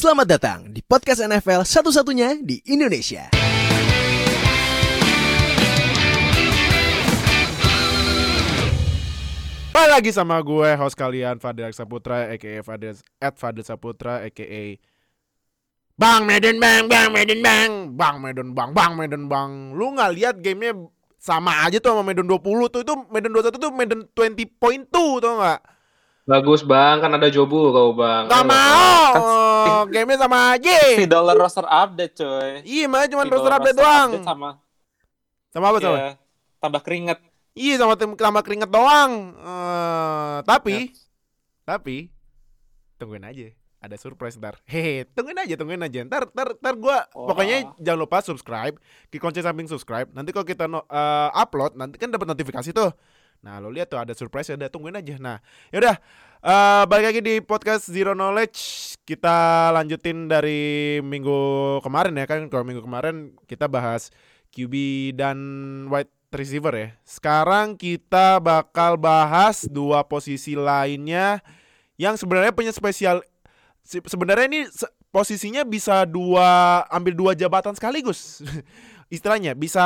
Selamat datang di podcast NFL satu-satunya di Indonesia. Balik lagi sama gue host kalian Fadil Saputra aka Fadil at Fadil Saputra aka Bang Medan Bang Bang Medan Bang Bang Medan Bang Bang Medan Bang Lu nggak lihat gamenya sama aja tuh sama Medan 20 tuh itu Medan 21 tuh Medan 20.2 tuh nggak? Bagus bang, kan ada Jobu kau bang. Gak mau, Kan gamenya sama aja. si dollar roster update coy. Iya, mah cuma roster update doang. update sama, Sama apa sama? ya, tambah keringet. Iya sama tim tambah keringet doang. Eh, tapi tapi tungguin aja. Ada surprise ntar. Hehe, tungguin aja, tungguin aja. Ntar ntar ntar gua Wah. pokoknya jangan lupa subscribe, klik kunci samping subscribe. Nanti kalau kita no- eh, upload nanti kan dapat notifikasi tuh. Nah, lo lihat tuh ada surprise ada tungguin aja. Nah, yaudah eh balik lagi di podcast Zero Knowledge. Kita lanjutin dari minggu kemarin ya kan. Kalau minggu kemarin kita bahas QB dan wide receiver ya. Sekarang kita bakal bahas dua posisi lainnya yang sebenarnya punya spesial se- sebenarnya ini posisinya bisa dua ambil dua jabatan sekaligus. Istilahnya bisa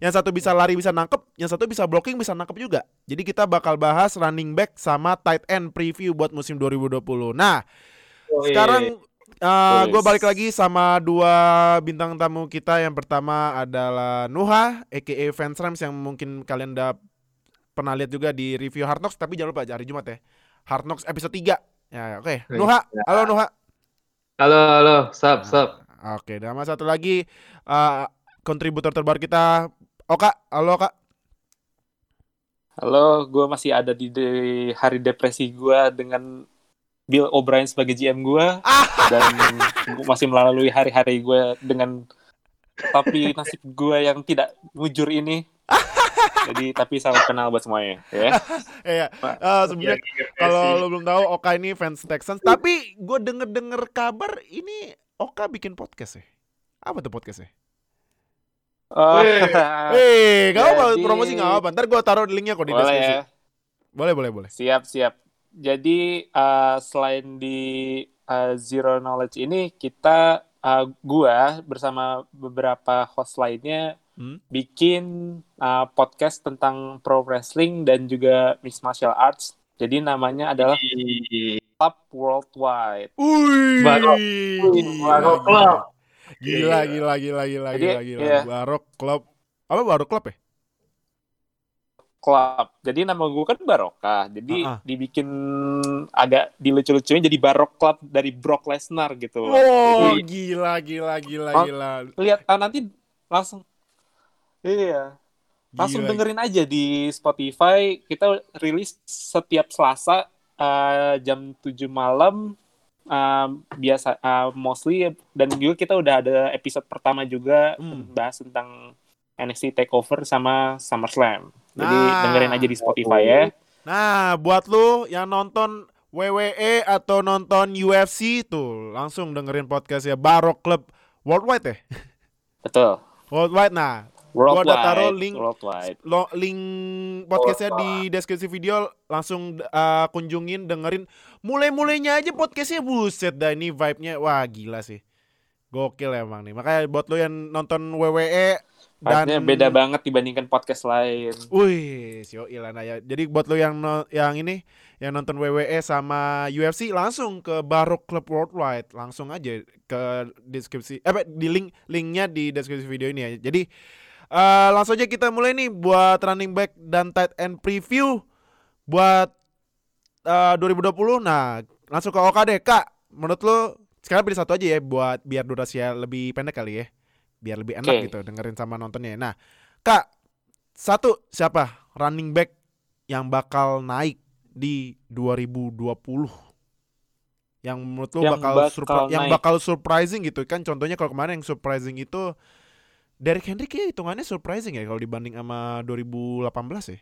yang satu bisa lari bisa nangkep, yang satu bisa blocking bisa nangkep juga. Jadi kita bakal bahas running back sama tight end preview buat musim 2020. Nah, sekarang uh, gue balik lagi sama dua bintang tamu kita. Yang pertama adalah Nuha, aka Fans Rams yang mungkin kalian udah pernah lihat juga di review Hard Knocks. Tapi jangan lupa hari Jumat ya. Hard Knocks episode 3 Ya, oke. Wih, Nuha, ya. halo Nuha. Halo halo, sup sup. Oke, nama satu lagi uh, kontributor terbaru kita Oka. Halo Oka. Halo, gue masih ada di, di hari depresi gue dengan Bill O'Brien sebagai GM gue dan gua masih melalui hari-hari gue dengan tapi nasib gue yang tidak mujur ini. Jadi tapi salam kenal buat semuanya ya. Iya. Eh, sebenarnya kalau lo belum tahu Oka ini fans Texans, tapi gue denger-denger kabar ini Oka bikin podcast ya. Apa tuh podcastnya? Oh, Eh, gak apa Jadi- promosi gak apa. Ntar gue taruh linknya kok di boleh deskripsi. ya. Boleh, boleh, boleh. Siap, siap. Jadi eh, selain di eh, Zero Knowledge ini kita eh, gua bersama beberapa host lainnya Hmm? bikin eh, podcast tentang pro wrestling dan juga mixed martial arts. Jadi namanya adalah Club Worldwide. Wih. Barok Club. Gila, gila, gila, gila, Jadi, gila, gila. iya. Barok Club. Apa Barok Club ya? Club. Jadi nama gue kan Barokah. Jadi Ah, ah. dibikin agak dilucu-lucuin jadi Barok Club dari Brock Lesnar gitu. Oh, Jadi- gila, gila, gila, Oh, gila. lihat ah, nanti langsung iya langsung Gila. dengerin aja di Spotify kita rilis setiap Selasa eh, jam 7 malam eh, biasa eh, mostly dan juga kita udah ada episode pertama juga Hmm. bahas tentang NXT Takeover sama SummerSlam jadi Nah. dengerin aja di Spotify ya Nah, buat lu yang nonton WWE atau nonton UFC tuh langsung dengerin podcast ya Barok Club Worldwide ya. betul Worldwide. Nah, worldwide udah taruh link- worldwide. lo link podcastnya di deskripsi video langsung uh, kunjungin dengerin. Mulai-mulainya aja podcastnya buset dah ini vibe-nya. Wah gila sih. Gokil emang nih. Makanya buat lo yang nonton WWE dan beda banget dibandingkan podcast lain. Wih, sio Ilana ya. Jadi buat lo yang no- yang ini yang nonton WWE sama UFC langsung ke Barok Club Worldwide, langsung aja ke deskripsi eh di link linknya di deskripsi video ini ya. Jadi eh, langsung aja kita mulai nih buat running back dan tight end preview buat eh, 2020. Nah, langsung ke Oka deh, Kak. Menurut lo sekarang pilih satu aja ya buat biar durasinya lebih pendek kali ya. Biar lebih enak Oke. gitu dengerin sama nontonnya. Nah, Kak, satu siapa running back yang bakal naik di 2020? Yang menurut lu Yang bakal, bakal surpri- yang bakal surprising gitu kan contohnya kalau kemarin yang surprising itu Derrick Henry kayak hitungannya surprising ya kalau dibanding sama 2018 ya.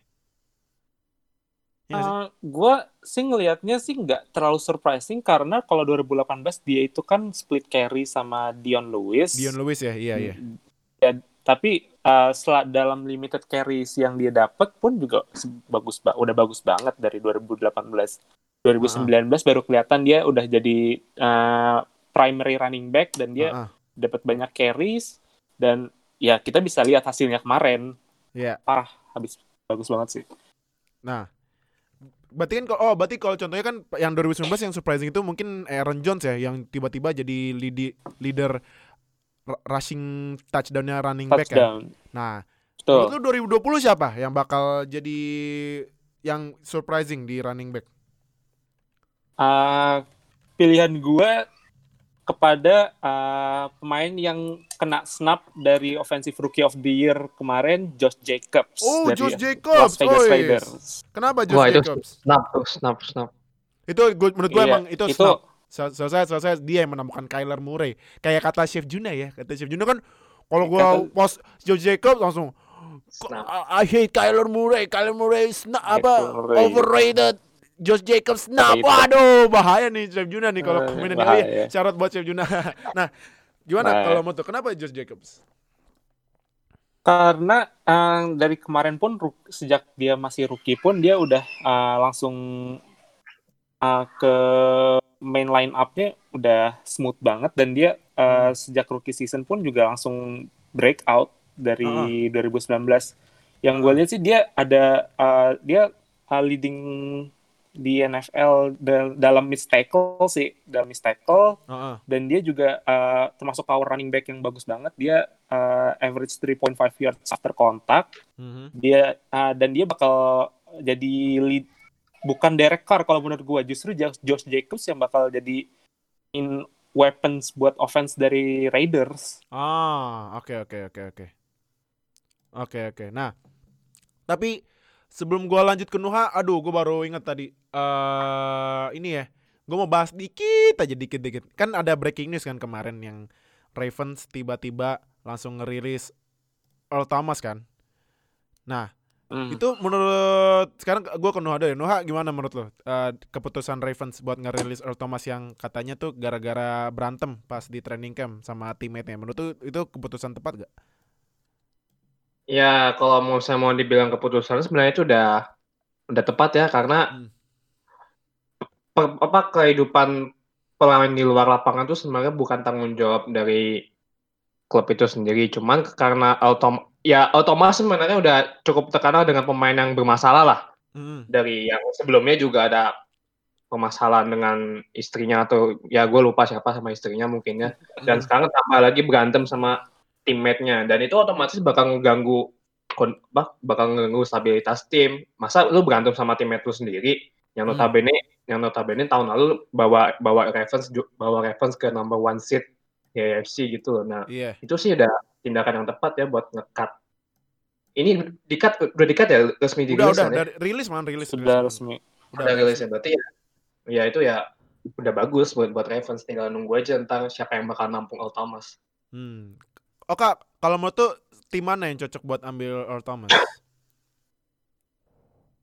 Nggak sih? gue sih ngelihatnya sih nggak terlalu surprising karena kalau 2018 dia itu kan split carry sama Dion Lewis. Dion Lewis ya, iya iya. Ya, tapi uh, sel- dalam limited carries yang dia dapat pun juga bagus ba- udah bagus banget dari 2018. 2019 baru kelihatan dia udah jadi uh, primary running back dan dia Ah, ah. dapat banyak carries dan ya kita bisa lihat hasilnya kemarin Iya. parah habis bagus banget sih. Nah, berarti kan kalau oh berarti kalau contohnya kan yang 2019 yang surprising itu mungkin Aaron Jones ya yang tiba-tiba jadi leadi- leader rushing touchdownnya running back ya. Touchdown. Nah, Betul. itu 2020 siapa yang bakal jadi yang surprising di running back? Uh, pilihan gue kepada uh, pemain yang kena snap dari offensive rookie of the year kemarin Josh Jacobs Oh, dari Josh Jacobs. Las Vegas Oi. Raiders. Kenapa Josh Wah, itu Jacobs? snap tuh, snap, snap. Itu gua- menurut gue Iya, emang itu, itu- snap. Sel- Selesai selesai dia yang menemukan Kyler Murray. Kayak kata Chef Juna ya, kata Chef Juna kan kalau gua Kata- post Josh Jacobs langsung Snap. I, hate Kyler Murray. Kyler Murray snap apa overrated. Josh Jacobs snap. Overrated. Waduh, bahaya nih Chef Juna nih kalau komenan bahaya. dia. Syarat buat Chef Juna. nah, gimana Nah. kalau mau tuh? Kenapa Josh Jacobs? Karena uh, dari kemarin pun sejak dia masih rookie pun dia udah uh, langsung uh, ke main line up-nya udah smooth banget dan dia uh, sejak rookie season pun juga langsung breakout dari 2019. Yang gue lihat sih dia ada uh, dia uh, leading di NFL dal- dalam mid tackle sih, dalam mid tackle Heeh. dan dia juga uh, termasuk power running back yang bagus banget. Dia uh, average 3.5 yards after contact. Mhm. Dia uh, dan dia bakal jadi lead bukan Derek Carr kalau menurut gua justru Josh Josh Jacobs yang bakal jadi in weapons buat offense dari Raiders. Ah, oke oke oke oke. Oke oke. Nah, tapi sebelum gua lanjut ke Nuha, aduh gua baru ingat tadi eh ini ya. Gua mau bahas dikit aja dikit-dikit. Kan ada breaking news kan kemarin yang Ravens tiba-tiba langsung ngerilis Earl Thomas kan. Nah, Hmm. itu menurut sekarang gua ke Nuha deh. Nuha gimana menurut lo? Eh, keputusan Ravens buat ngerilis Earl Thomas yang katanya tuh gara-gara berantem pas di training camp sama teammate-nya. Menurut tuh itu keputusan tepat gak? Ya, kalau mau saya mau dibilang keputusan sebenarnya itu udah udah tepat ya karena Hmm. per- apa kehidupan pemain di luar lapangan itu sebenarnya bukan tanggung jawab dari klub itu sendiri, cuman karena autom ya Thomas sebenarnya udah cukup terkenal dengan pemain yang bermasalah lah Hmm. dari yang sebelumnya juga ada permasalahan dengan istrinya atau ya gue lupa siapa sama istrinya mungkin ya dan sekarang tambah lagi berantem sama teammate-nya dan itu otomatis bakal ngeganggu bakal ngeganggu stabilitas tim masa lu berantem sama teammate lu sendiri yang Hmm. notabene yang notabene tahun lalu bawa bawa Ravens bawa Ravens ke number one seed di AFC gitu loh nah Iya. itu sih udah tindakan yang tepat ya buat ngekat ini dikat udah dikat ya resmi Udah dirilis udah kan ya? dari rilis man rilis. Sudah rilis. resmi. Udah udah rilis ya berarti ya ya itu ya udah bagus buat buat Ravens tinggal nunggu aja tentang siapa yang bakal nampung Earl Thomas Hmm. Oh kak, kalau menurut tuh tim mana yang cocok buat ambil Earl Thomas?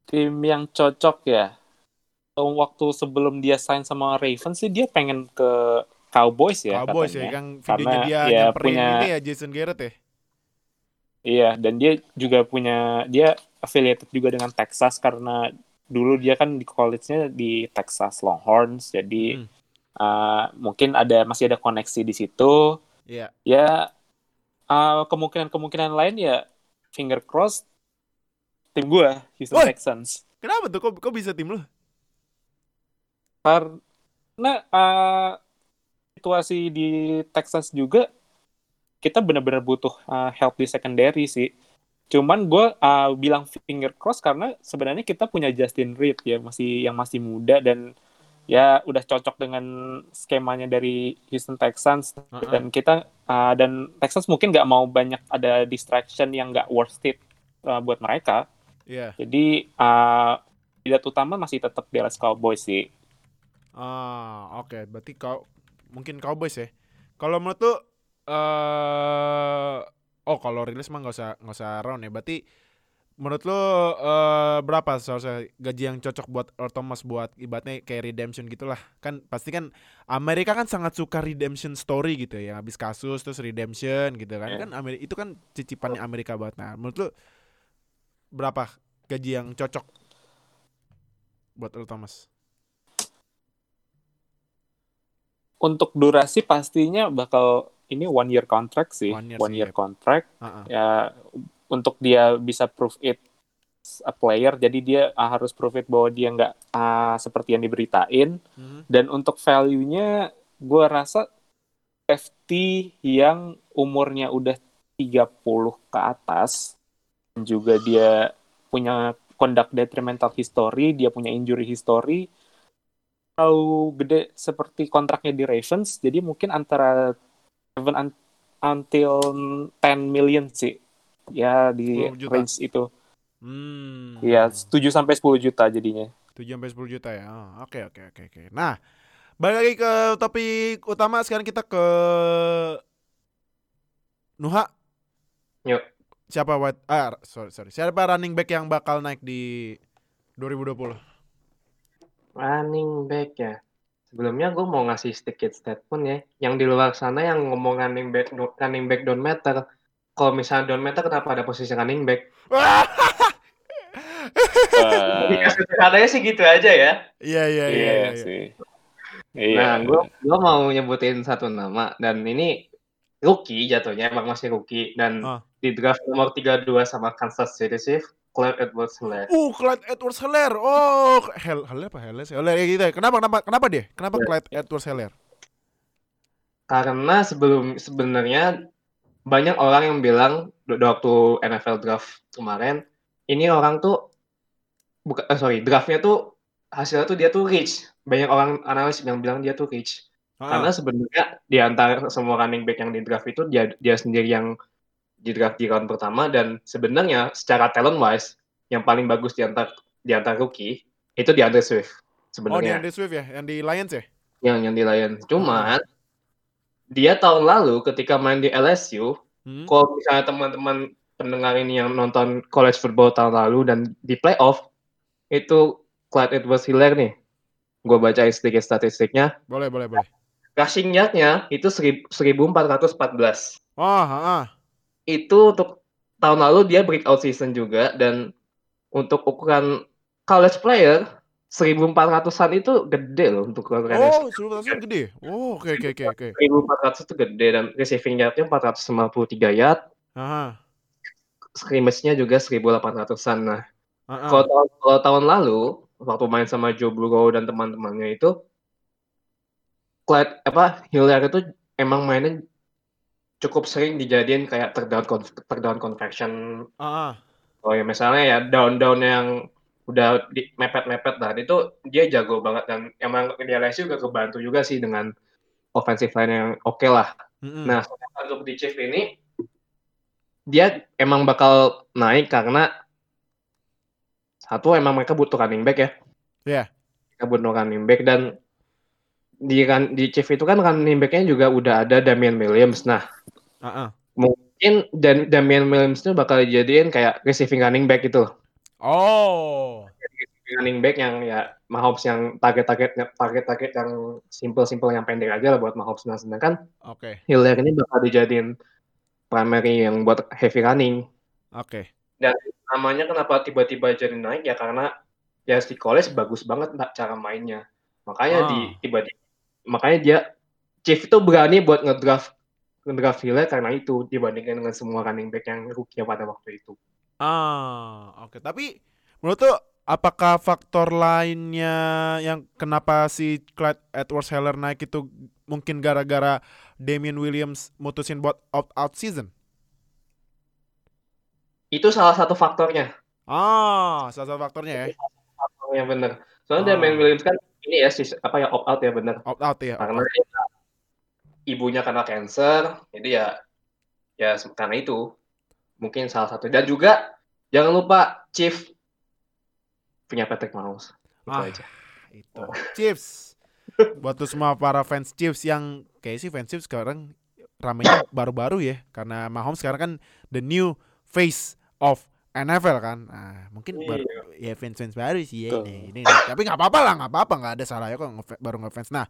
Tim yang cocok ya. Waktu sebelum dia sign sama Ravens sih dia pengen ke Cowboys ya Cowboys ya, katanya. yang videonya Karena dia ya nyamperin punya- ini ya Jason Garrett ya. Iya, dan dia juga punya dia affiliated juga dengan Texas karena dulu dia kan di college-nya di Texas Longhorns, jadi Hmm. uh, mungkin ada masih ada koneksi di situ. Iya. Ya uh, kemungkinan-kemungkinan lain ya finger cross tim gua Houston Woi. Texans. Kenapa tuh? Kok, kok bisa tim lu? Karena uh, situasi di Texas juga kita benar-benar butuh uh, help di secondary sih. Cuman gue uh, bilang finger cross karena sebenarnya kita punya Justin Reed ya masih yang masih muda dan ya udah cocok dengan skemanya dari Houston Texans Heeh. dan kita uh, dan Texans mungkin nggak mau banyak ada distraction yang nggak worth it uh, buat mereka. Iya. Jadi uh, tidak utama masih tetap Dallas Cowboys sih. Ah, oke. Berarti kau mungkin Cowboys ya. Kalau menurut tuh eh oh kalau rilis mah nggak usah nggak usah round ya. Berarti menurut lo eh berapa seharusnya gaji yang cocok buat Earl Thomas buat ibaratnya kayak redemption gitulah. Kan pasti kan Amerika kan sangat suka redemption story gitu ya. Habis kasus terus redemption gitu kan. Iya. Kan Amerika itu kan cicipannya Amerika banget. Nah, menurut lo berapa gaji yang cocok buat Earl Thomas? untuk durasi pastinya bakal ini one year contract sih, One one year year, sih, yep. contract. Uh-uh. Ya untuk dia bisa prove it a player, jadi dia ah, harus prove it bahwa dia nggak ah, seperti yang diberitain. Mhm. Dan untuk value-nya, gue rasa FT yang umurnya udah 30 ke atas, dan juga dia punya conduct detrimental history, dia punya injury history, terlalu gede seperti kontraknya di Ravens, jadi mungkin antara 7 un- until 10 million sih, ya di 10 juta. range itu. Hmm. Ya 7 sampai 10 juta jadinya. 7 sampai 10 juta ya. Oh, Oke oke oke oke. Nah, balik lagi ke topik utama sekarang kita ke Nuha. Yuk. Siapa wide ah sorry sorry. Siapa running back yang bakal naik di 2020? Running back ya. Sebelumnya gue mau ngasih sedikit statement ya. Yang di luar sana yang ngomong running back running back don't matter. Kalau misalnya don't matter kenapa ada posisi running back? Eh, Katanya sih gitu aja ya. Iya iya iya. Iya iya, iya. sih. Iya. Nah, gue gua mau nyebutin satu nama dan ini rookie jatuhnya emang masih rookie dan Ah. di draft nomor 32 sama Kansas City Chiefs, Clyde Edwards-Helaire. Uh, Clyde Edwards Helaire. Oh, Hel Helaire apa Helaire sih? Helaire gitu ya. Kenapa kenapa kenapa dia? Kenapa Ya. Clyde Edwards Helaire? Karena sebelum sebenarnya banyak orang yang bilang waktu NFL draft kemarin, ini orang tuh bukan eh, sorry, draftnya tuh hasilnya tuh dia tuh rich. Banyak orang analis yang bilang dia tuh rich. Ah, Karena sebenarnya di antara semua running back yang di draft itu dia dia sendiri yang di draft di round pertama dan sebenarnya secara talent wise yang paling bagus di antara di antara rookie itu di Andre Swift oh, di sebenarnya Andy Swift ya, yang di Lions ya? yang yang di Lions. Cuman dia tahun lalu ketika main di LSU, Hmm? kalau misalnya teman-teman pendengar ini yang nonton college football tahun lalu dan di playoff itu Clyde Edwards-Helaire nih. Gue bacain sedikit statistiknya. Boleh boleh boleh. Rushing yard-nya itu serib- 1414. Oh, ah, itu untuk tahun lalu dia breakout season juga dan untuk ukuran college player 1400-an itu gede loh untuk ukuran Oh, suruh tasnya gede. Oh, oke oke oke oke. 1400 itu gede dan receiving yard-nya 453 yard, Aha. scrimmage-nya juga 1800-an. Nah, ah, ah. kalau tahun, kalau tahun lalu waktu main sama Joe Burrow dan teman-temannya itu Clyde apa Hillary itu emang mainnya cukup sering dijadiin kayak third down con- third down conversion ah. Oh ya misalnya ya down-down yang udah di mepet-mepet dan itu dia jago banget dan emang di LSU juga kebantu juga sih dengan offensive line yang oke lah. Mm-mm. Nah, untuk di Chief ini dia emang bakal naik karena satu emang mereka butuh running back ya. Iya. Mereka butuh running back dan di kan di Chief itu kan running backnya juga udah ada Damian Williams. Nah, Ah, ah. mungkin dan Damian Williams itu bakal dijadiin kayak receiving running back itu. Oh. running back yang ya Mahomes yang target-target target-target yang simple-simple yang pendek aja lah buat Mahomes nah sedangkan Oke. Hiller ini bakal dijadiin primary yang buat heavy running Oke. namanya kenapa tiba-tiba jadi naik ya karena ya si college bagus banget mbak cara mainnya makanya Ah. di tiba-tiba makanya dia Chief itu berani buat ngedraft ngedraft Hiller karena itu dibandingkan dengan semua running back yang rookie pada waktu itu Ah, oke. Tapi menurut tuh apakah faktor lainnya yang kenapa si Clyde Edwards Helaire naik itu mungkin gara-gara Damian Williams mutusin buat opt out season? itu salah satu faktornya Ah, salah satu faktornya ya. faktornya bener soalnya Ah. Damian Williams kan ini ya apa ya opt out ya bener Opt out ya. karena out. ya, ibunya kena cancer jadi ya ya karena itu mungkin salah satu dan juga jangan lupa Chief punya Patrick Mahomes itu Ah. aja Itu. Chiefs. Buat tuh semua para fans Chiefs yang kayak sih fans Chiefs sekarang ramenya baru-baru ya karena Mahomes sekarang kan the new face of NFL kan. Nah, mungkin Iya. baru ya fans-fans baru sih ya ini, ini. Tapi nggak apa-apa lah, nggak apa-apa, nggak ada salahnya kok baru ngefans. Nah,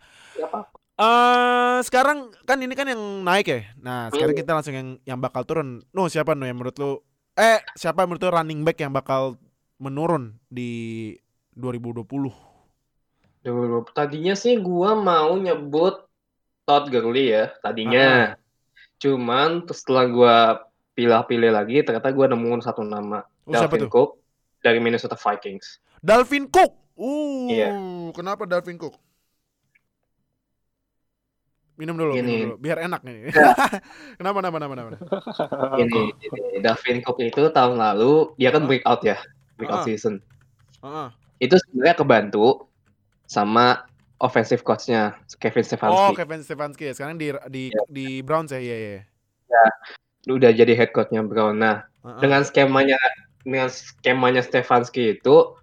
eh sekarang kan ini kan yang naik ya. Nah, sekarang Hmm. kita langsung yang yang bakal turun. No, siapa no yang menurut lu eh siapa menurut lu running back yang bakal menurun di 2020? Dulu tadinya sih gua mau nyebut Todd Gurley ya tadinya. Cuman terus setelah gua pilih-pilih lagi ternyata gua nemuin satu nama. Oh, siapa Dalvin tuh? Cook dari Minnesota Vikings. Dalvin Cook. Uh, Iya. kenapa Dalvin Cook? Minum dulu, minum dulu, biar enak nih. Ya. kenapa, kenapa, kenapa, kenapa? Ini, ini Dalvin Cook itu tahun lalu dia kan Ah. breakout ya, breakout Ah. season. Heeh. Itu sebenarnya kebantu sama offensive coach-nya Kevin Oh, Stefanski. Kevin Stefanski. Sekarang di di Iya. di Browns ya, iya, iya. Udah jadi head coach-nya Brown. Nah, Heeh. dengan skemanya dengan skemanya Stefanski itu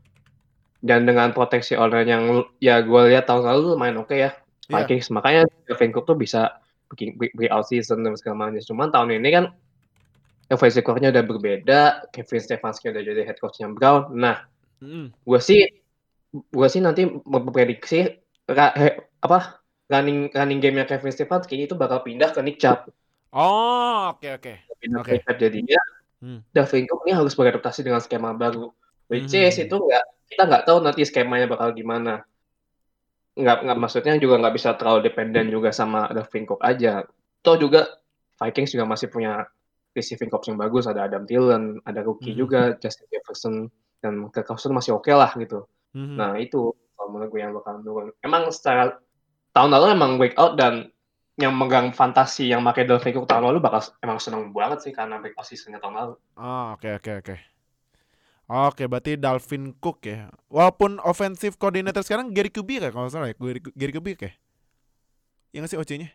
dan dengan proteksi owner yang ya gue lihat tahun lalu lumayan oke ya Vikings makanya Dalvin Cook tuh bisa bikin break, breakout season dan segala macam cuman tahun ini kan offensive coach-nya udah berbeda Kevin Stefanski udah jadi head coach-nya Brown nah Mm-mm. gue sih gue sih nanti memprediksi ra- he- apa running running game-nya Kevin Stefanski itu bakal pindah ke Nick Chubb Oh, oke, oke. pindah Oke. ke Nick Chubb jadinya Hmm. Dalvin Cook ini harus beradaptasi dengan skema baru which Hmm. is itu nggak kita nggak tahu nanti skemanya bakal gimana nggak nggak maksudnya juga nggak bisa terlalu dependen juga sama Dalvin Cook aja toh juga Vikings juga masih punya receiving corps yang bagus ada Adam Thielen ada rookie Mhm. juga Justin Jefferson dan Kirk Cousins masih oke lah gitu Mhm. nah itu kalau menurut gue yang bakal turun emang secara tahun lalu emang breakout dan yang megang fantasi yang pakai Dalvin Cook tahun lalu bakal emang seneng banget sih karena breakout seasonnya tahun lalu Oh, oke oke oke. Oke, berarti Dalvin Cook ya. Walaupun offensive coordinator sekarang Gary Kubiak ya kalau salah ya. Gary, Gary Kubiak ya. Yang sih OC-nya?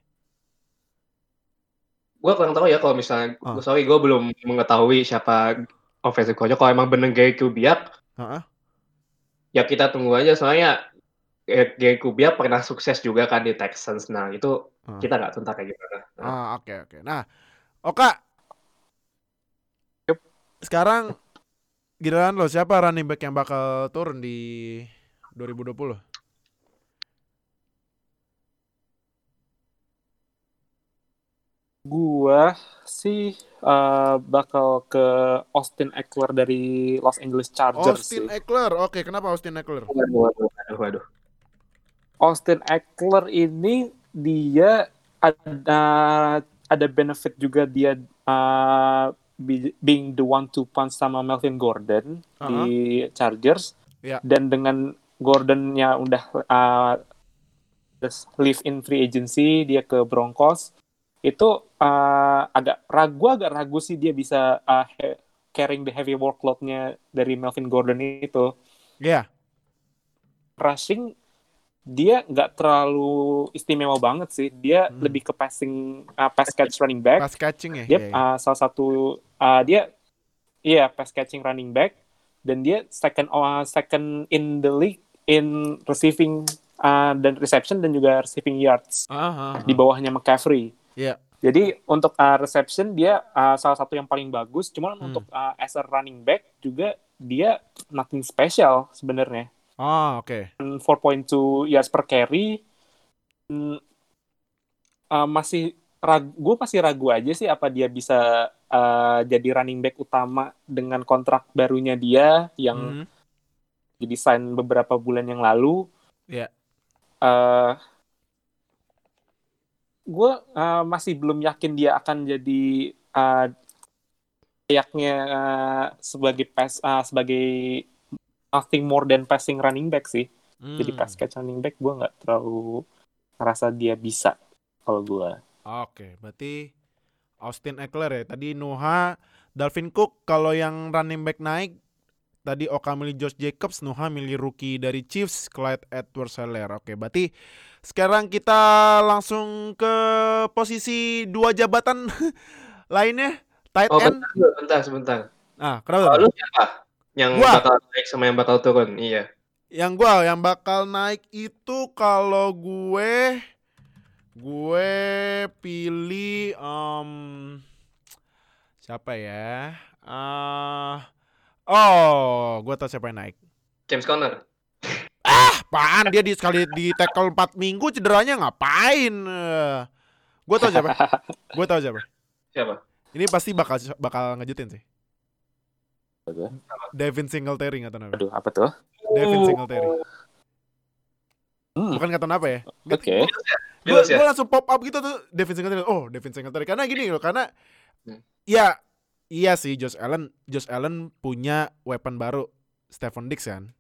gue kurang tahu ya kalau misalnya Ah. sorry gue belum mengetahui siapa offensive coach kalau emang bener Gary Kubiak Heeh. ya kita tunggu aja soalnya eh, Gary Kubiak pernah sukses juga kan di Texans nah itu Ah. kita nggak ntar kayak gimana Nah, Ah, oke oke. Nah, Oka. Sekarang giliran lo siapa running back yang bakal turun di 2020? Gua sih eh, bakal ke Austin Eckler dari Los Angeles Chargers Austin sih. Eckler. Oke, kenapa Austin Eckler? waduh, waduh, waduh, waduh. Austin Eckler ini dia ada ada benefit juga dia uh, be- being the one to punch sama Melvin Gordon di Chargers Iya. dan dengan Gordon yang udah uh, live in free agency dia ke Broncos itu uh, agak ragu agak ragu sih dia bisa uh, carrying the heavy workload-nya dari Melvin Gordon itu Iya. rushing dia nggak terlalu istimewa banget sih. Dia Hmm. lebih ke passing, uh, pass catch running back. Pass catching ya. Dia Iya, iya. uh, salah satu uh, dia iya pass catching running back dan dia second uh, second in the league in receiving uh, dan reception dan juga receiving yards ah, ah. di bawahnya McCaffrey. Iya. Jadi untuk uh, reception dia uh, salah satu yang paling bagus. Cuman Hmm. untuk uh, as a running back juga dia nothing special sebenarnya. Ah, oke. 4.2 yards per carry mm, uh, masih ragu gue masih ragu aja sih apa dia bisa uh, jadi running back utama dengan kontrak barunya dia yang Mhm. didesain beberapa bulan yang lalu Iya. uh, gue uh, masih belum yakin dia akan jadi uh, layaknya uh, sebagai pass uh, sebagai nothing more than passing running back sih jadi Hmm. pass catch running back gue nggak terlalu ngerasa dia bisa kalau gue Oke, berarti Austin Eckler ya. Tadi Noah, Dalvin Cook kalau yang running back naik tadi Oka milih Josh Jacobs, Noah milih rookie dari Chiefs, Clyde Edwards-Helaire. Oke, berarti sekarang kita langsung ke posisi dua jabatan lainnya, tight oh end. bentar, bentar sebentar Ah, kenapa? Tuh? lu siapa yang Gua. bakal naik sama yang bakal turun iya Yang gua yang bakal naik itu kalau gue gue pilih em, siapa ya? Ah, oh, gue tau siapa yang naik. James Conner Apaan dia di sekali di tackle 4 minggu cederanya ngapain? Gue tau siapa? Gue tau siapa? siapa Ini pasti bakal bakal ngejutin sih. Apa tuh? Devin Singletary nggak tahu nama. aduh apa tuh Devin Singletary. Hmm, Bukan kata apa ya? oke gue Bills ya? langsung pop up gitu tuh Devin Singletary oh Devin Singletary karena gini loh karena Hmm. ya iya sih Josh Allen Josh Allen punya weapon baru Stephon Diggs kan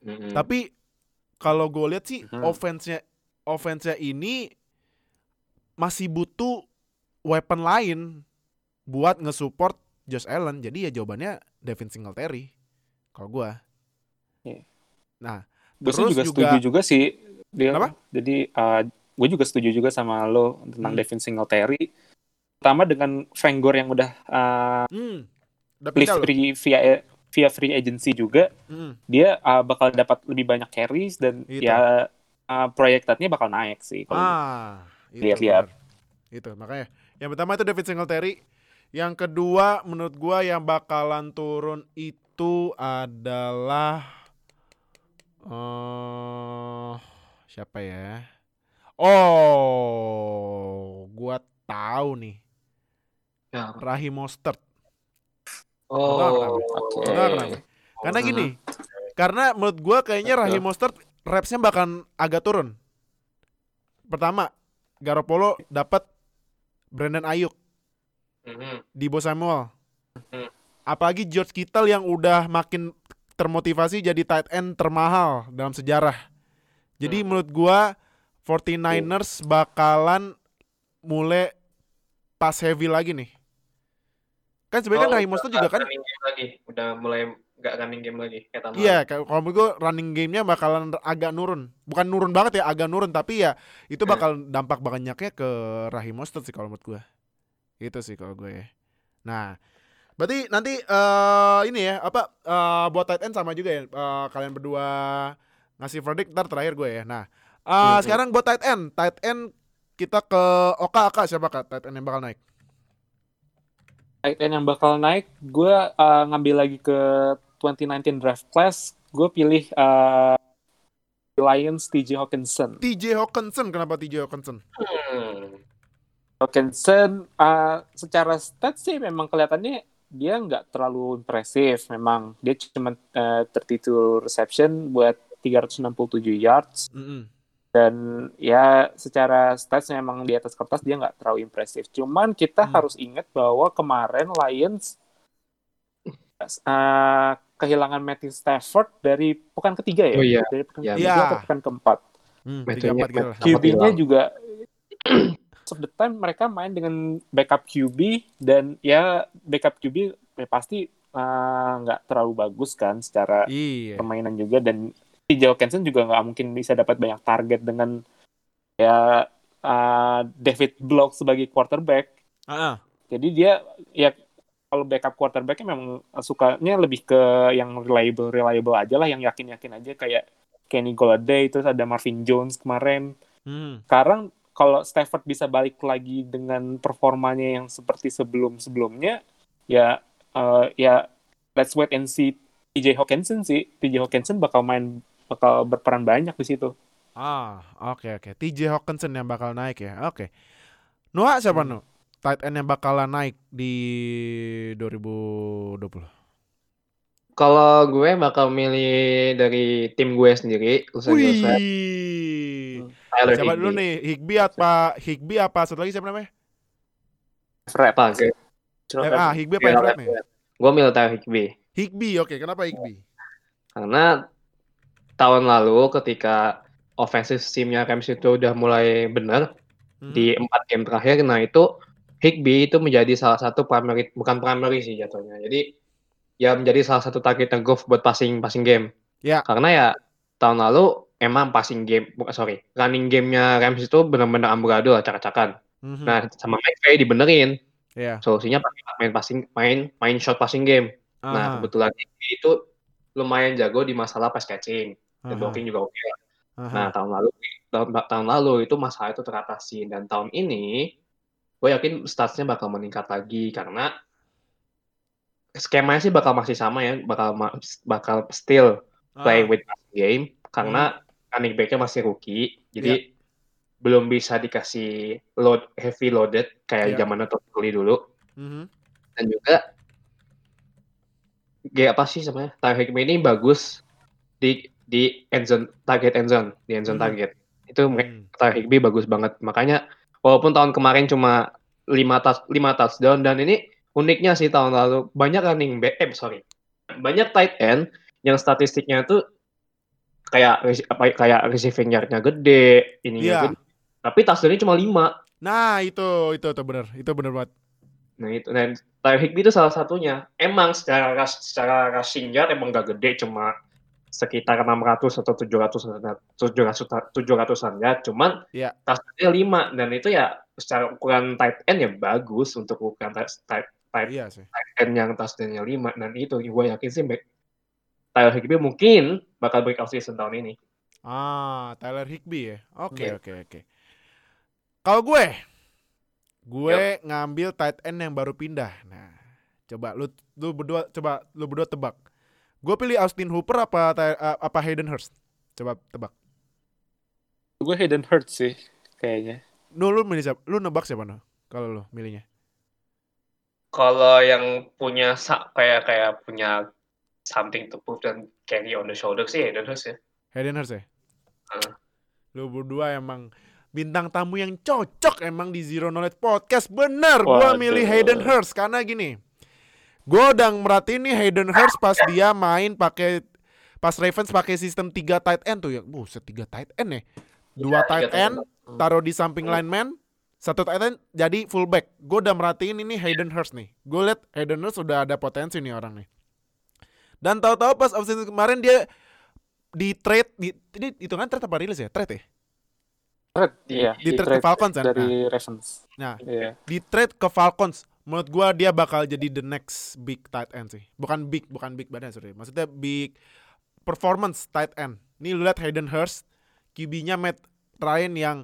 Mm-mm. tapi kalau gue lihat sih Hmm. offense-nya offense-nya ini masih butuh weapon lain buat nge-support Josh Allen jadi ya jawabannya Devin Singletary kalau gue Iya. nah gue Terus juga, juga- setuju juga sih dia Kenapa? jadi gue juga setuju juga sama lo tentang Hmm. Devin Singletary pertama dengan Fangor yang udah uh, hmm, udah free via via free agency juga Hmm. dia uh, bakal dapat lebih banyak carries dan Itu. ya uh, proyektednya bakal naik sih kalau Ah, itu Lihat-lihat. benar. Itu makanya. Yang pertama itu David Singletary. Yang kedua menurut gua yang bakalan turun itu adalah eh siapa ya? Oh, gua tahu nih. Ya. Rahim Mostert. Oh, Oke. Kenapa? Karena gini, karena menurut gua kayaknya Rahim Mostert repsnya bakal agak turun. Pertama, Garoppolo dapat Brandon Ayuk, Mhm. Dibo Samuel. Hmm. Apalagi George Kittle yang udah makin termotivasi jadi tight end termahal dalam sejarah. Jadi Hmm. menurut gua 49ers bakalan mulai pas heavy lagi nih. Kan sebenarnya kan Oh, Raheem Mostert juga kan lagi, udah mulai nggak running game lagi kayak Iya, kayak kalau menurut gue running game-nya bakalan agak nurun. Bukan nurun banget ya, agak nurun tapi ya itu Hmm. bakal dampak banyaknya ke Rahim Mostert sih kalau menurut gue. Itu sih kalau gue ya. Nah, berarti nanti eh ini ya, apa eh, buat tight end sama juga ya. eh, kalian berdua ngasih verdict ntar terakhir gue ya. Nah, eh, Hmm. sekarang buat tight end, tight end kita ke Oka Oka siapa kak tight end yang bakal naik? tight end yang bakal naik, gue uh, ngambil lagi ke 2019 draft class, gue pilih uh, Lions TJ Hawkinson. TJ Hawkinson, kenapa TJ Hawkinson? Hmm. Hawkinson uh, secara stats sih memang kelihatannya dia nggak terlalu impresif memang dia cuma uh, 32 reception buat 367 yards Mm-mm. dan ya secara stats memang di atas kertas dia nggak terlalu impresif cuman kita Hmm. harus ingat bahwa kemarin Lions uh, kehilangan Matthew Stafford dari pekan ketiga ya Oh iya. dari pekan Iya. ketiga atau Iya. pekan keempat Hmm, gitu. Matthew- QB-nya juga most of the time mereka main dengan backup QB dan ya backup QB ya pasti uh, nggak terlalu bagus kan secara Iya. permainan juga dan TJ Hawkinson juga nggak mungkin bisa dapat banyak target dengan ya uh, David Block sebagai quarterback ah. jadi dia ya kalau backup quarterbacknya memang sukanya lebih ke yang reliable reliable aja lah yang yakin yakin aja kayak Kenny Golladay terus ada Marvin Jones kemarin Hmm. sekarang kalau Stafford bisa balik lagi dengan performanya yang seperti sebelum-sebelumnya, ya eh, ya let's wait and see TJ Hawkinson sih. TJ Hawkinson bakal main bakal berperan banyak di situ. Ah, oke oke. TJ Hawkinson yang bakal naik ya. Oke. Noah siapa Hmm. Nuh? Tight end yang bakalan naik di 2020. Kalau gue bakal milih dari tim gue sendiri, Wih. Tyler Siapa Higbee. dulu nih? Higby apa Higby apa satu lagi siapa namanya? Fred. Apa? Eh, ah, Higby apa Everett nih? gue milih Tyler Higbee. Higby, oke. Kenapa Higby? Karena tahun lalu ketika offensive teamnya Rams itu udah mulai benar Hmm. di empat game terakhir, nah itu Higbee itu menjadi salah satu primary, bukan primary sih jatuhnya. Jadi ya menjadi salah satu target golf buat passing passing game. Ya. Karena ya tahun lalu emang passing game, bukan sorry, running gamenya Rams itu benar-benar amburadul, acak-acakan. Mhm. Nah sama McVay dibenerin, ya. solusinya main passing, main main short passing game. Aha, Nah kebetulan Higbee itu lumayan jago di masalah pass catching dan aha, blocking juga oke. aha. Nah tahun lalu tahun, tahun lalu itu masalah itu teratasi dan tahun ini gue yakin statsnya bakal meningkat lagi karena skemanya sih bakal masih sama ya bakal bakal still play Ah, with passing game karena running backnya masih rookie jadi belum bisa dikasih load heavy loaded kayak Iya. zaman Todd Gurley dulu mhm. dan juga kayak apa sih sebenarnya Higbee ini bagus di di end zone target end zone di end zone Mhm. target Itu Hmm. Higbee bagus banget. Makanya walaupun tahun kemarin cuma 5 touch 5 touchdown dan ini uniknya sih tahun lalu banyak running back eh sorry. Banyak tight end yang statistiknya tuh kayak apa kayak receiving yard-nya gede, ininya Iya. gede. Tapi touchdown-nya cuma 5. Nah, itu itu tuh bener. Itu bener banget. Nah itu dan Higbee itu salah satunya. Emang secara ras- secara rushing yard emang gak gede cuma sekitar 600 atau 700 700 700-an ya. Cuman Iya. touchdown-nya 5 dan itu ya secara ukuran tight end ya bagus untuk ukuran tight, tight, tight Iya sih. end yang touchdown-nya 5 dan itu gue yakin sih Tyler Higbee mungkin bakal breakout season tahun ini. Ah, Tyler Higbee ya. Oke, Iya. oke, oke. Kalau gue gue ngambil tight end yang baru pindah. Nah, coba lu lu berdua coba lu berdua tebak. Gue pilih Austin Hooper apa uh, apa Hayden Hurst? Coba tebak. Gue Hayden Hurst sih kayaknya. Nu lu milih siapa? Lu nebak siapa no? Kalau lu milihnya. Kalau yang punya kayak kayak punya something to prove dan carry on the shoulder sih Hayden Hurst ya. Hayden Hurst ya? Ah. Lu berdua emang bintang tamu yang cocok emang di Zero Knowledge Podcast. Bener, gua Waduh. milih Hayden Hurst karena gini. Gua udah merhatiin nih Hayden Hurst pas dia main pakai pas Ravens pakai sistem 3 tight end tuh ya. Buset 3 tight end ya. Dua Iya, tight end taruh di samping lineman, satu tight end jadi fullback. Gue udah merhatiin ini Hayden Hurst nih. Gue liat Hayden Hurst udah ada potensi nih orang nih. Dan tahu-tahu pas offseason kemarin dia di trade di ini itu kan trade apa rilis ya? Trade ya? Trade, iya. Di trade ke Falcons kan? Dari Ravens. Nah, Iya. di trade ke Falcons menurut gua dia bakal jadi the next big tight end sih. Bukan big, bukan big badan sorry. Maksudnya big performance tight end. Nih lu lihat Hayden Hurst, QB-nya Matt Ryan yang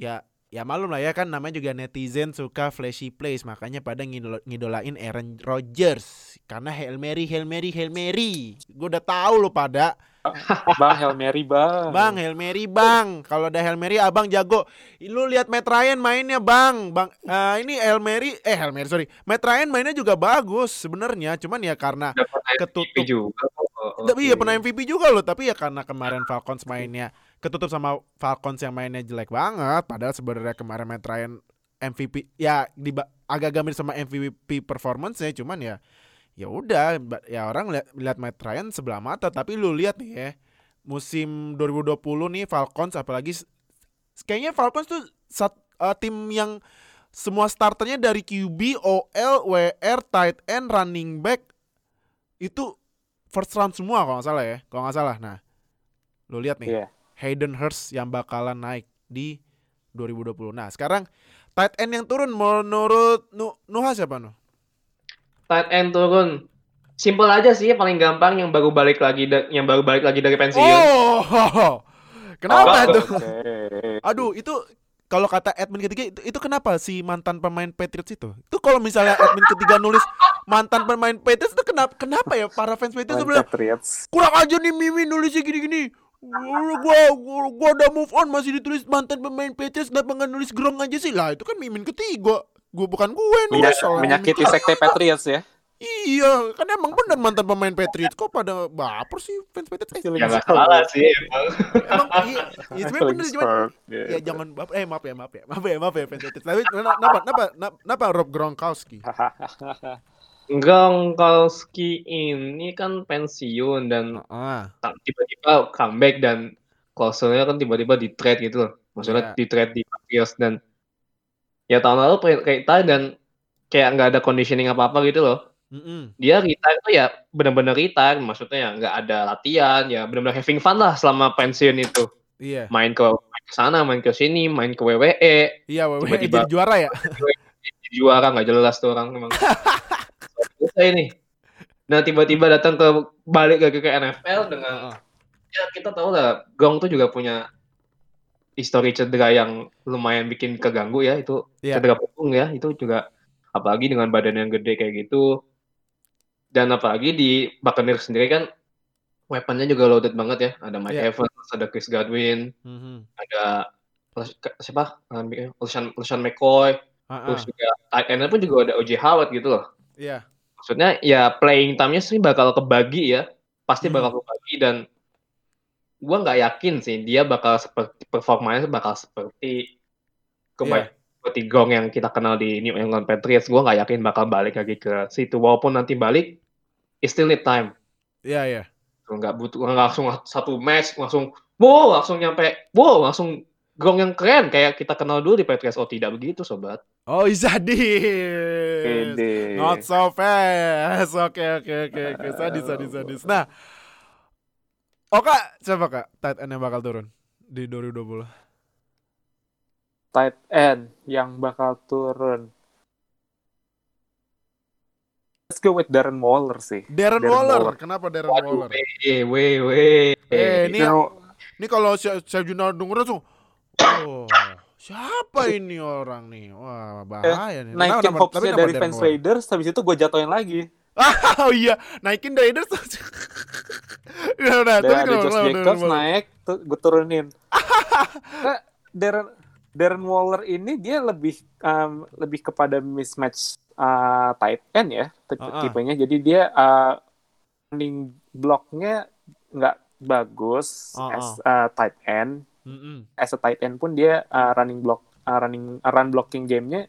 ya ya malum lah ya kan namanya juga netizen suka flashy plays makanya pada ngidol- ngidolain Aaron Rodgers karena Hail Mary Hail Mary Hail Mary gue udah tahu lo pada Bang Hail Mary, Bang. Bang Hail Mary bang Kalau ada Hail Mary abang jago Lu lihat Matt Ryan mainnya bang Bang eh, Ini Hail Mary Eh Hail Mary sorry Matt Ryan mainnya juga bagus sebenarnya Cuman ya karena Ketutup. Juga. Oh, Tapi iya oke. pernah MVP juga loh Tapi ya karena kemarin Falcons mainnya Ketutup sama Falcons yang mainnya jelek banget Padahal sebenarnya kemarin Matt Ryan MVP Ya di, agak gamir sama MVP performance ya Cuman ya ya udah ya orang lihat lihat Matt Ryan sebelah mata tapi lu lihat nih ya musim 2020 nih Falcons apalagi kayaknya Falcons tuh sat, eh, tim yang semua starternya dari QB, OL, WR, tight end, running back itu first round semua kalau nggak salah ya kalau nggak salah nah lu lihat nih Iya. Hayden Hurst yang bakalan naik di 2020 nah sekarang tight end yang turun menurut Nu Nuha siapa Nuh? Tight end turun. Simpel aja sih, paling gampang yang baru balik lagi yang baru balik lagi dari pensiun. Oh, kenapa Oh, tuh? Oke. Aduh, itu kalau kata admin ketiga itu, itu kenapa si mantan pemain Patriots itu? Itu kalau misalnya admin ketiga nulis mantan pemain Patriots itu kenapa kenapa ya para fans Patriots itu bilang Patriots. kurang aja nih Mimi nulisnya gini-gini. Gua, gua, gua, gua udah move on masih ditulis mantan pemain Patriots kenapa nggak nulis Gronk aja sih lah itu kan mimin ketiga gue bukan gue yang nulis Menya- menyakiti sekte Patriots ya. Iya, kan emang bener mantan pemain Patriots. Kok pada baper sih fans Patriots? Eh, Ya nggak salah sih emang. emang iya, iya sebenarnya bener cuman ya jangan baper. Eh maaf ya, maaf ya. Maaf ya, maaf ya fans Patriots. Tapi kenapa kenapa kenapa Rob Gronkowski? Gronkowski ini kan pensiun dan tak- tiba-tiba comeback dan klausulnya kan tiba-tiba di trade gitu loh. Maksudnya Iya. di trade di Patriots dan ya tahun lalu tadi dan kayak nggak ada conditioning apa-apa gitu loh. mm-mm. Dia retire itu ya benar-benar retire, maksudnya ya nggak ada latihan, ya benar-benar having fun lah selama pensiun itu. Iya, Main ke main ke sana, main ke sini, main ke WWE, iya WWE Tiba-tiba- jadi juara ya. jadi juara nggak jelas tuh orang memang. Selesai ini. Nah tiba-tiba datang ke balik lagi ke NFL dengan Heeh. ya kita tahu lah Gong tuh juga punya histori cedera yang lumayan bikin keganggu ya itu Iya. cedera punggung ya itu juga apalagi dengan badan yang gede kayak gitu dan apalagi di Buccaneers sendiri kan weaponnya juga loaded banget ya ada Mike Iya. Evans ada Chris Godwin Mhm. ada siapa Lucian Lucian McCoy Ah, terus juga end pun juga ada OJ Howard gitu loh Iya. Maksudnya ya playing time-nya sih bakal kebagi ya pasti Hmm. bakal kebagi dan gue nggak yakin sih dia bakal seperti performanya bakal seperti kebaik seperti Gong yang kita kenal di New England Patriots. Gue nggak yakin bakal balik lagi ke situ. Walaupun nanti balik, it still need time. Iya iya. Nggak butuh nggak langsung satu match langsung wow langsung nyampe wow langsung gong yang keren kayak kita kenal dulu di Patriots. Oh tidak begitu sobat. Oh sadis. Pede. Not so fast. Oke oke oke oke. Sadis sadis sadis. Nah, Oh kak, siapa kak tight end yang bakal turun di 2020? Tight end yang bakal turun. Let's go with Darren Waller sih. Darren, Darren Waller. Waller. Kenapa Darren Waduh, Waller? weh, weh, weh. Eh, ini ini kalau saya saya Junar denger langsung Oh, siapa ini orang nih? Wah, bahaya nih. Kenapa- naikin kenapa dari fans Waller? Raiders, habis itu gue jatuhin lagi. oh iya, naikin Raiders. Udah, udah. Tapi ada Josh Jacobs naik, tuh gue turunin. Nah, Darren Darren Waller ini dia lebih um, lebih kepada mismatch uh, tight end ya tipe Ah, ah. tipenya. Jadi dia uh, running blocknya nggak bagus Ah, as a tight end. Mm-mm. As a tight end pun dia uh, running block uh, running uh, run blocking gamenya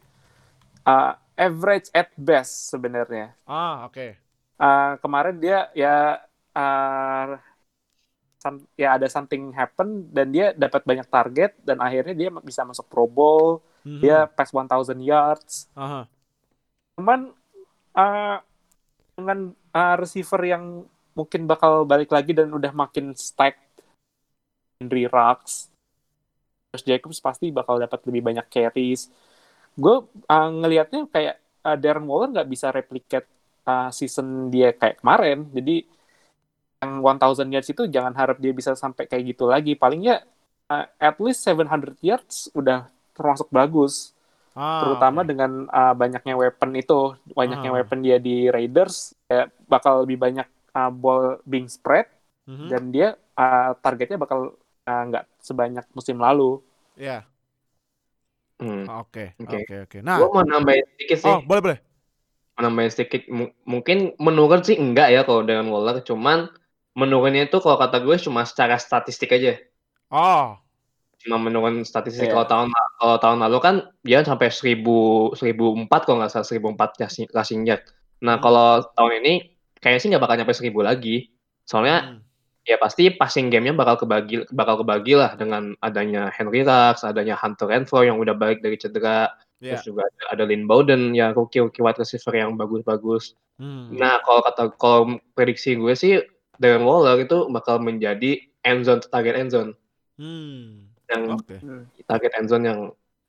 uh, average at best sebenarnya. Ah, oke. Uh, kemarin dia ya uh, some- ya ada something happen dan dia dapat banyak target dan akhirnya dia bisa masuk Pro Bowl, Mhm. dia pass 1000 yards. Aha. Cuman uh, dengan uh, receiver yang mungkin bakal balik lagi dan udah makin stacked Henry Rux, Josh Jacobs pasti bakal dapat lebih banyak carries. Gue uh, ngelihatnya kayak uh, Darren Waller nggak bisa replicate uh, season dia kayak kemarin. Jadi yang 1000 yards itu jangan harap dia bisa sampai kayak gitu lagi. Paling ya uh, at least 700 yards udah termasuk bagus Ah, terutama oke. dengan uh, banyaknya weapon itu, banyaknya Ah. weapon dia di Raiders, ya bakal lebih banyak uh, ball being spread Mhm. dan dia uh, targetnya bakal nggak sebanyak musim lalu. Iya. Hmm. Oke, Oke. oke, oke. Nah, Gue mau nambahin sedikit sih. oh, boleh, boleh. Mau nambahin sedikit. M- mungkin menurun sih enggak ya kalau dengan Waller. Cuman menurunnya itu kalau kata gue cuma secara statistik aja. Oh, Cuma menurun statistik. Iya. Kalau tahun kalau tahun lalu kan dia sampai 1000 1004 kalau nggak salah 1004 passing, passing yard. Nah, Hmm. kalau tahun ini kayaknya sih nggak bakal nyampe 1000 lagi. Soalnya Hmm. Ya pasti passing game-nya bakal kebagi bakal kebagi lah dengan adanya Henry Rux, adanya Hunter Renfro yang udah balik dari cedera, Iya. terus juga ada, ada Lynn Bowden ya rookie rookie wide receiver yang bagus-bagus. Hmm. Nah kalau kata kalau prediksi gue sih Darren Waller itu bakal menjadi end zone target end zone Hmm. yang Oke. target end zone yang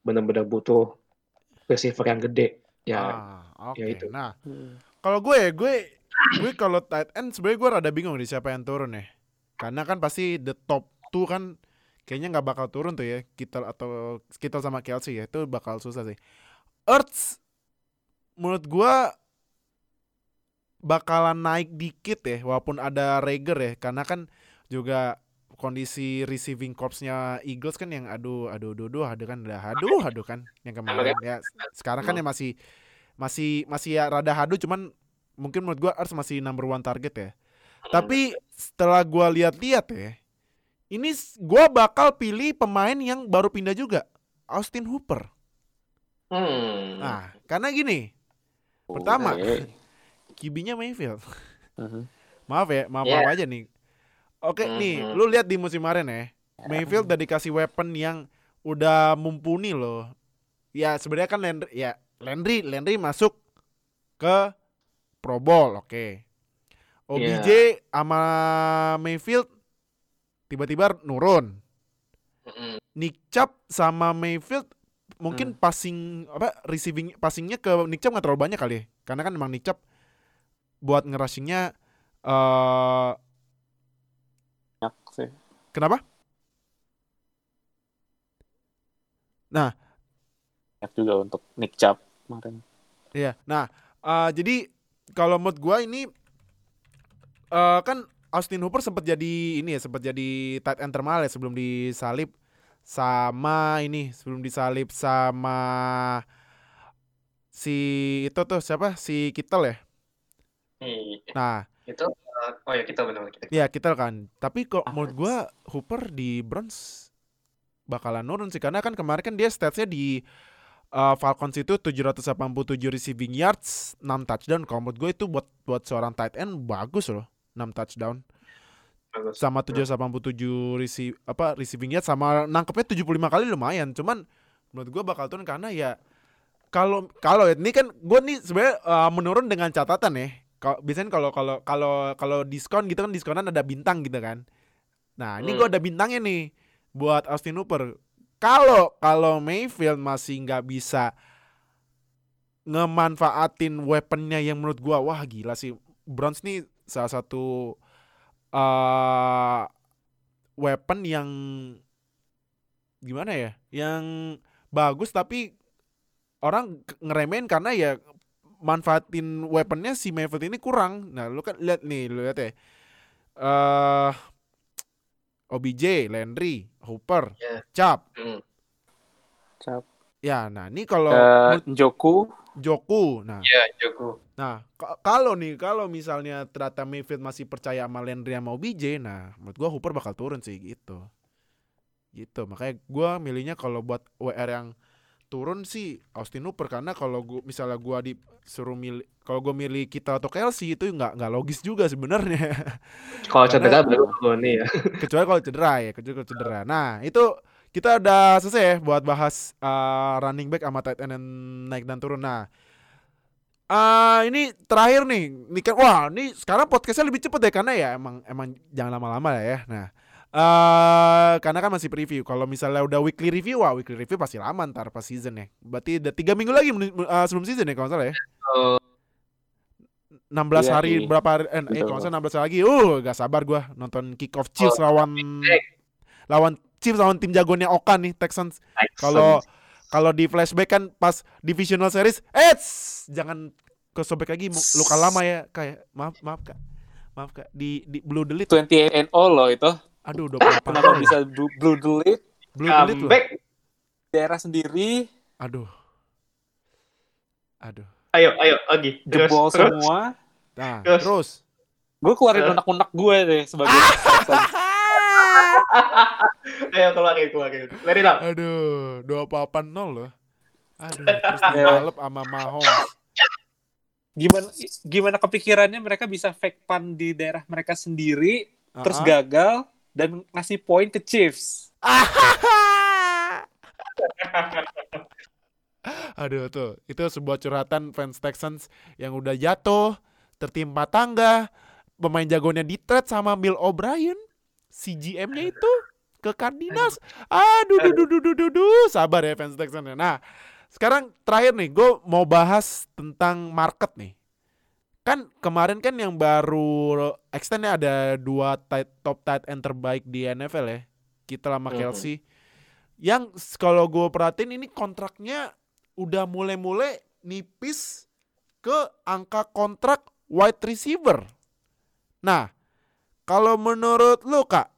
benar-benar butuh receiver yang gede ya. Ah, oke. ya itu. Nah, kalau gue, gue, gue kalau tight end sebenarnya gue rada bingung di siapa yang turun ya. Karena kan pasti the top two kan kayaknya nggak bakal turun tuh ya. Kittle atau Kittle sama Kelsey ya itu bakal susah sih. Ertz menurut gue bakalan naik dikit ya walaupun ada Rager ya karena kan juga kondisi receiving corpsnya Eagles kan yang aduh aduh aduh aduh aduh kan udah aduh aduh kan yang kemarin ya sekarang kan ya masih masih masih ya rada hadu cuman mungkin menurut gua Ars masih number one target ya tapi setelah gua lihat-lihat ya ini gua bakal pilih pemain yang baru pindah juga Austin Hooper Hmm. nah karena gini Pertama. Oke. kibinya Mayfield Mhm. maaf ya maaf, Iya. maaf aja nih oke nih Mhm. lu lihat di musim kemarin ya Mayfield udah dikasih weapon yang udah mumpuni loh ya sebenarnya kan Landry ya Landry Landry masuk ke Pro Bowl oke OBJ sama Mayfield tiba-tiba nurun Mm-mm. Nick Chubb sama Mayfield mungkin passing apa receiving passingnya ke Nick Chubb nggak terlalu banyak kali ya karena kan emang Nick Chubb buat ngerushingnya eh sih. kenapa Banyak juga untuk Nick Chubb kemarin. Iya. Nah, eh, jadi kalau menurut gua ini eh kan Austin Hooper sempat jadi ini ya, sempat jadi tight end termahal ya sebelum disalib sama ini, sebelum disalib sama si itu tuh siapa? Si Kittle ya. Iya. Nah, Itu oh ya kita benar kita. Iya kita kan. Tapi kok Ah, menurut gua Hooper di Browns bakalan nurun sih karena kan kemarin kan dia statsnya di uh, Falcons itu 787 receiving yards, 6 touchdown. Kalau menurut gue itu buat buat seorang tight end bagus loh, 6 touchdown sama 787 receive apa receiving yards sama nangkepnya 75 kali lumayan. Cuman menurut gua bakal turun karena ya kalau kalau ini kan gue nih sebenarnya uh, menurun dengan catatan ya. Kalau biasanya kalau kalau kalau kalau diskon gitu kan diskonan ada bintang gitu kan. Nah, ini Hmm. gue ada bintangnya nih buat Austin Hooper. Kalau kalau Mayfield masih nggak bisa ngemanfaatin weaponnya yang menurut gua wah gila sih Browns nih salah satu uh, weapon yang gimana ya yang bagus tapi orang ngeremehin karena ya manfaatin weaponnya si Mayfield ini kurang nah lu kan lihat nih lu lihat ya eh OBJ, Landry, Hooper, Ya. Cap. Hmm. Cap. Ya, nah ini kalau Eh, menurut Njoku Joku, nah, Ya, Joko. Nah ka- kalau nih kalau misalnya ternyata Mayfield masih percaya sama Landry sama OBJ, nah menurut gua Hooper bakal turun sih gitu. Gitu, makanya gua milihnya kalau buat WR yang turun sih Austin Hooper karena kalau gua misalnya gua disuruh milih kalau gua milih kita atau Kelsey itu nggak nggak logis juga sebenarnya. Kalau cedera baru nih ya. kecuali kalau cedera ya kecuali kalau cedera nah itu kita udah selesai ya buat bahas uh, running back sama tight end yang naik dan turun nah uh, ini terakhir nih ini kan wah ini sekarang podcastnya lebih cepet ya karena ya emang emang jangan lama-lama lah ya. Nah eh karena kan masih preview. Kalau misalnya udah weekly review wah weekly review pasti lama ntar pas season ya. Berarti udah tiga minggu lagi uh, sebelum season ya kalau salah ya? Oh, 16 Iya, hari iya. berapa hari eh, eh kalau salah 16 hari lagi. Uh gak sabar gua nonton kick off Chiefs lawan lawan Chiefs lawan tim jagonya Okan nih Texans. Kalau kalau di flashback kan pas divisional series eh jangan ke sobek lagi luka lama ya kayak maaf maaf kak maaf kak di di blue delete 28 and all loh itu. aduh 28 Kenapa bisa blue, blue delete blue delete comeback. daerah sendiri aduh aduh Ayo, ayo, lagi. Terus, jebol terus. semua. nah Terus. terus Gue keluarin Eh. unek-unek gue deh sebagai Ayo keluarin, keluarin. Let it out. aduh 28 nol loh aduh terus Ya. dibalap sama Mahomes gimana gimana kepikirannya mereka bisa fake punt di daerah mereka sendiri terus Ah-ah. gagal dan ngasih poin ke Chiefs. Aduh tuh, itu sebuah curhatan fans Texans yang udah jatuh, tertimpa tangga, pemain jagonya di trade sama Bill O'Brien, si GM-nya itu ke Cardinals. Aduh, duh, duh, duh, duh, duh, duh. sabar ya fans Texans. Nah, sekarang terakhir nih, gue mau bahas tentang market nih. Kan kemarin kan yang baru extendnya ada dua tight, top tight end terbaik di NFL ya. Kita sama. Kelsey. Yang s- kalau gue perhatiin ini kontraknya udah mulai-mulai nipis ke angka kontrak wide receiver. Nah, kalau menurut lu kak,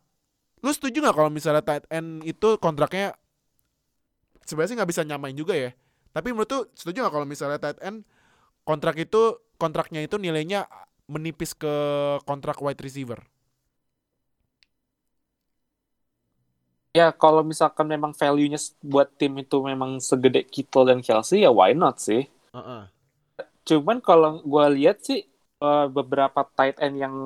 lu setuju nggak kalau misalnya tight end itu kontraknya sebenarnya sih nggak bisa nyamain juga ya. Tapi menurut lu setuju nggak kalau misalnya tight end kontrak itu kontraknya itu nilainya menipis ke kontrak wide receiver? Ya kalau misalkan memang value-nya buat tim itu memang segede Kittle dan Kelsey ya why not sih. Heeh. Cuman kalau gue lihat sih eh, beberapa tight end yang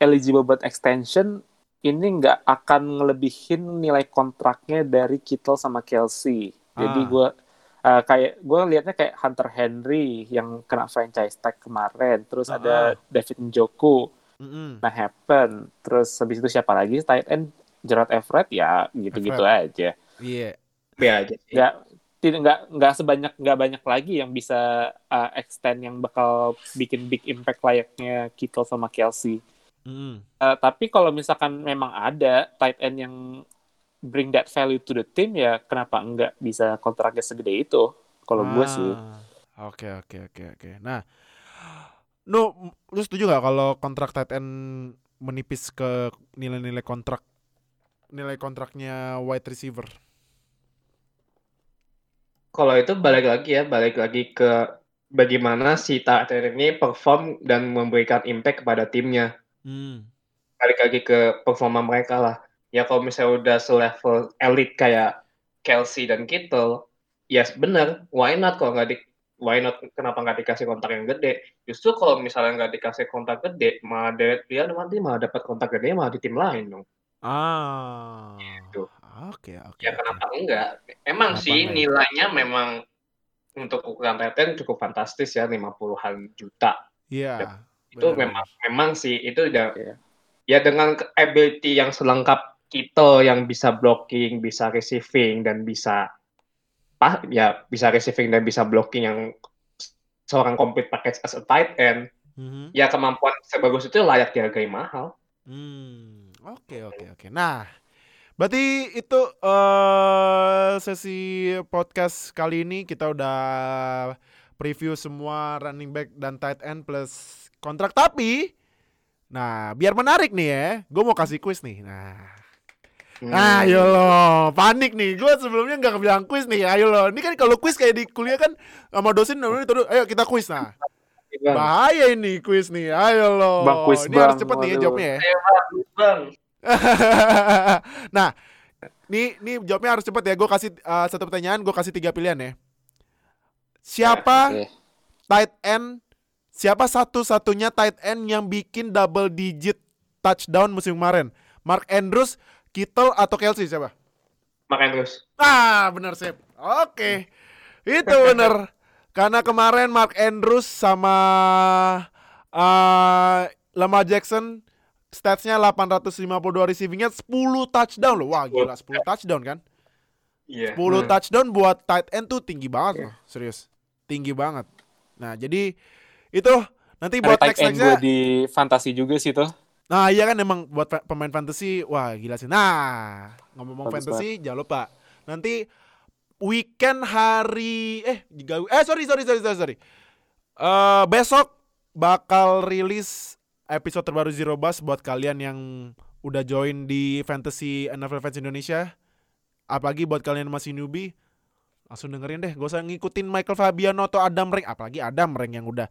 eligible buat extension ini nggak akan ngelebihin nilai kontraknya dari Kittle sama Kelsey. Jadi Ah. Gue kayak gue liatnya kayak Hunter Henry yang kena franchise tag kemarin. Terus Ah, ada David Njoku, Mm-mm. nah happen. Terus habis itu siapa lagi tight end Gerard Everett ya gitu-gitu aja. Iya. Be aja sih. nggak tidak nggak nggak sebanyak nggak banyak lagi yang bisa uh, extend yang bakal bikin big impact layaknya Kittle sama Kelsey. Mm-mm. Uh, tapi kalau misalkan memang ada tight end yang bring that value to the team ya kenapa enggak bisa kontraknya segede itu? Kalau gue sih. Ah, Oke oke oke oke. Nah, lu lu setuju nggak kalau kontrak tight end menipis ke nilai-nilai kontrak nilai kontraknya wide receiver? Kalau itu balik lagi ya, balik lagi ke bagaimana si tight end ini perform dan memberikan impact kepada timnya. Hmm. balik lagi ke performa mereka lah. Ya kalau misalnya udah selevel elit kayak Kelsey dan Kittle, ya bener, why not kalau nggak di why not kenapa nggak dikasih kontrak yang gede? Justru kalau misalnya nggak dikasih kontrak gede, malah dia, dia nanti malah dapat kontrak gede malah di tim lain dong. Ah. Gitu. Oke, oke. Ya oke. kenapa enggak? Emang Kenapa sih enggak? nilainya memang untuk ukuran Titan cukup fantastis ya 50-an juta. Iya. Itu benar. memang memang sih itu udah Iya. ya dengan ability yang selengkap Kittle yang bisa blocking, bisa receiving dan bisa pa, ya bisa receiving dan bisa blocking yang seorang complete package as a tight end, Mhm. ya kemampuan sebagus itu layak dihargai mahal. Hmm, oke oke oke. Nah, berarti itu eh sesi podcast kali ini kita udah preview semua running back dan tight end plus kontrak. Tapi, nah biar menarik nih ya, gue mau kasih quiz nih. Nah, Hmm. ayo lo, panik nih. Gue sebelumnya nggak bilang quiz nih. Ayo lo, ini kan kalau quiz kayak di kuliah kan sama dosen namanya terus, ayo kita quiz nah. Bang, Bahaya ini quiz nih. Ayo lo. Bang, quiz, ini harus Bang. cepet nih ya Waduh. jawabnya ya. bang. nah, nih nih jawabnya harus cepet ya. Gue kasih uh, satu pertanyaan, gue kasih tiga pilihan ya. Siapa Oke. tight end? Siapa satu-satunya tight end yang bikin double digit touchdown musim kemarin? Mark Andrews, Kittle atau Kelsey siapa? Makan terus. Ah, benar sip. Oke. Itu benar. Karena kemarin Mark Andrews sama uh, Lamar Jackson statsnya 852 receivingnya 10 touchdown loh. Wah, gila 10 touchdown kan? Iya. 10 touchdown buat tight end tuh tinggi banget loh, serius. Tinggi banget. Nah, jadi itu nanti Ada buat tight next end gue nextnya. di fantasi juga sih tuh. Nah, iya kan emang buat pe- pemain fantasy, wah gila sih. Nah, ngomong-ngomong fantasy, jangan lupa nanti weekend hari eh juga eh sorry sorry sorry sorry sorry. Eh, besok bakal rilis episode terbaru Zero Bus buat kalian yang udah join di fantasy NFL Fans Indonesia. Apalagi buat kalian yang masih newbie, langsung dengerin deh. Gak usah ngikutin Michael Fabiano atau Adam Rank, apalagi Adam Rank yang udah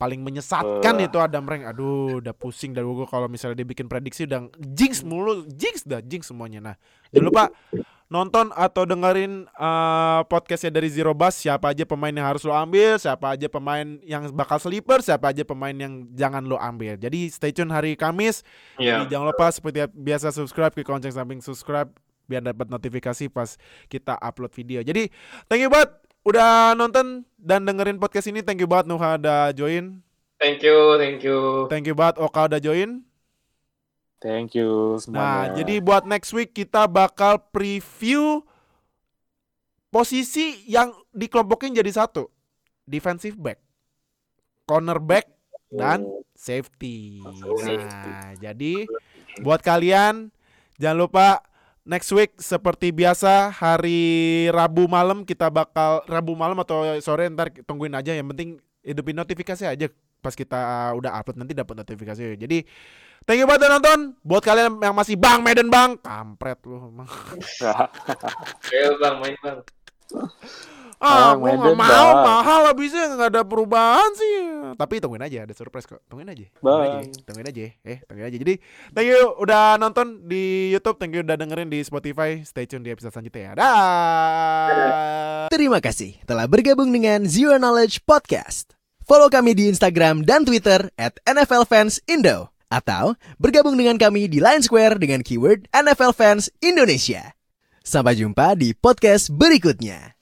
paling menyesatkan Wah. itu Adam Rank. Aduh, udah pusing dari gue kalau misalnya dia bikin prediksi udah jinx mulu, jinx dah, jinx semuanya. Nah, jangan lupa nonton atau dengerin uh, podcastnya dari Zero Bus siapa aja pemain yang harus lo ambil siapa aja pemain yang bakal sleeper siapa aja pemain yang jangan lo ambil jadi stay tune hari Kamis Iya. Jadi jangan lupa seperti biasa subscribe ke lonceng samping subscribe biar dapat notifikasi pas kita upload video jadi thank you banget udah nonton dan dengerin podcast ini thank you banget Nuha udah join Thank you, thank you. thank you banget Oka udah join Thank you Nah, semuanya. jadi buat next week kita bakal preview posisi yang dikelompokin jadi satu. Defensive back, cornerback, dan safety. Nah, jadi buat kalian jangan lupa next week seperti biasa hari Rabu malam kita bakal Rabu malam atau sore ntar tungguin aja yang penting hidupin notifikasi aja pas kita udah upload nanti dapat notifikasi. Jadi thank you buat udah nonton. Buat kalian yang masih Bang Medan Bang, kampret lu emang. Ayo bang, main bang. Ah, nggak Medan, mau Bang. mahal habisnya nggak ada perubahan sih. Tapi tungguin aja ada surprise kok. Tungguin aja. Tungguin aja. Tungguin aja. Eh, tungguin aja. Jadi thank you udah nonton di YouTube, thank you udah dengerin di Spotify. Stay tune di episode selanjutnya ya. Dah. Terima kasih telah bergabung dengan Zero Knowledge Podcast. Follow kami di Instagram dan Twitter at NFL Fans Indo. Atau bergabung dengan kami di Line Square dengan keyword NFL Fans Indonesia. Sampai jumpa di podcast berikutnya.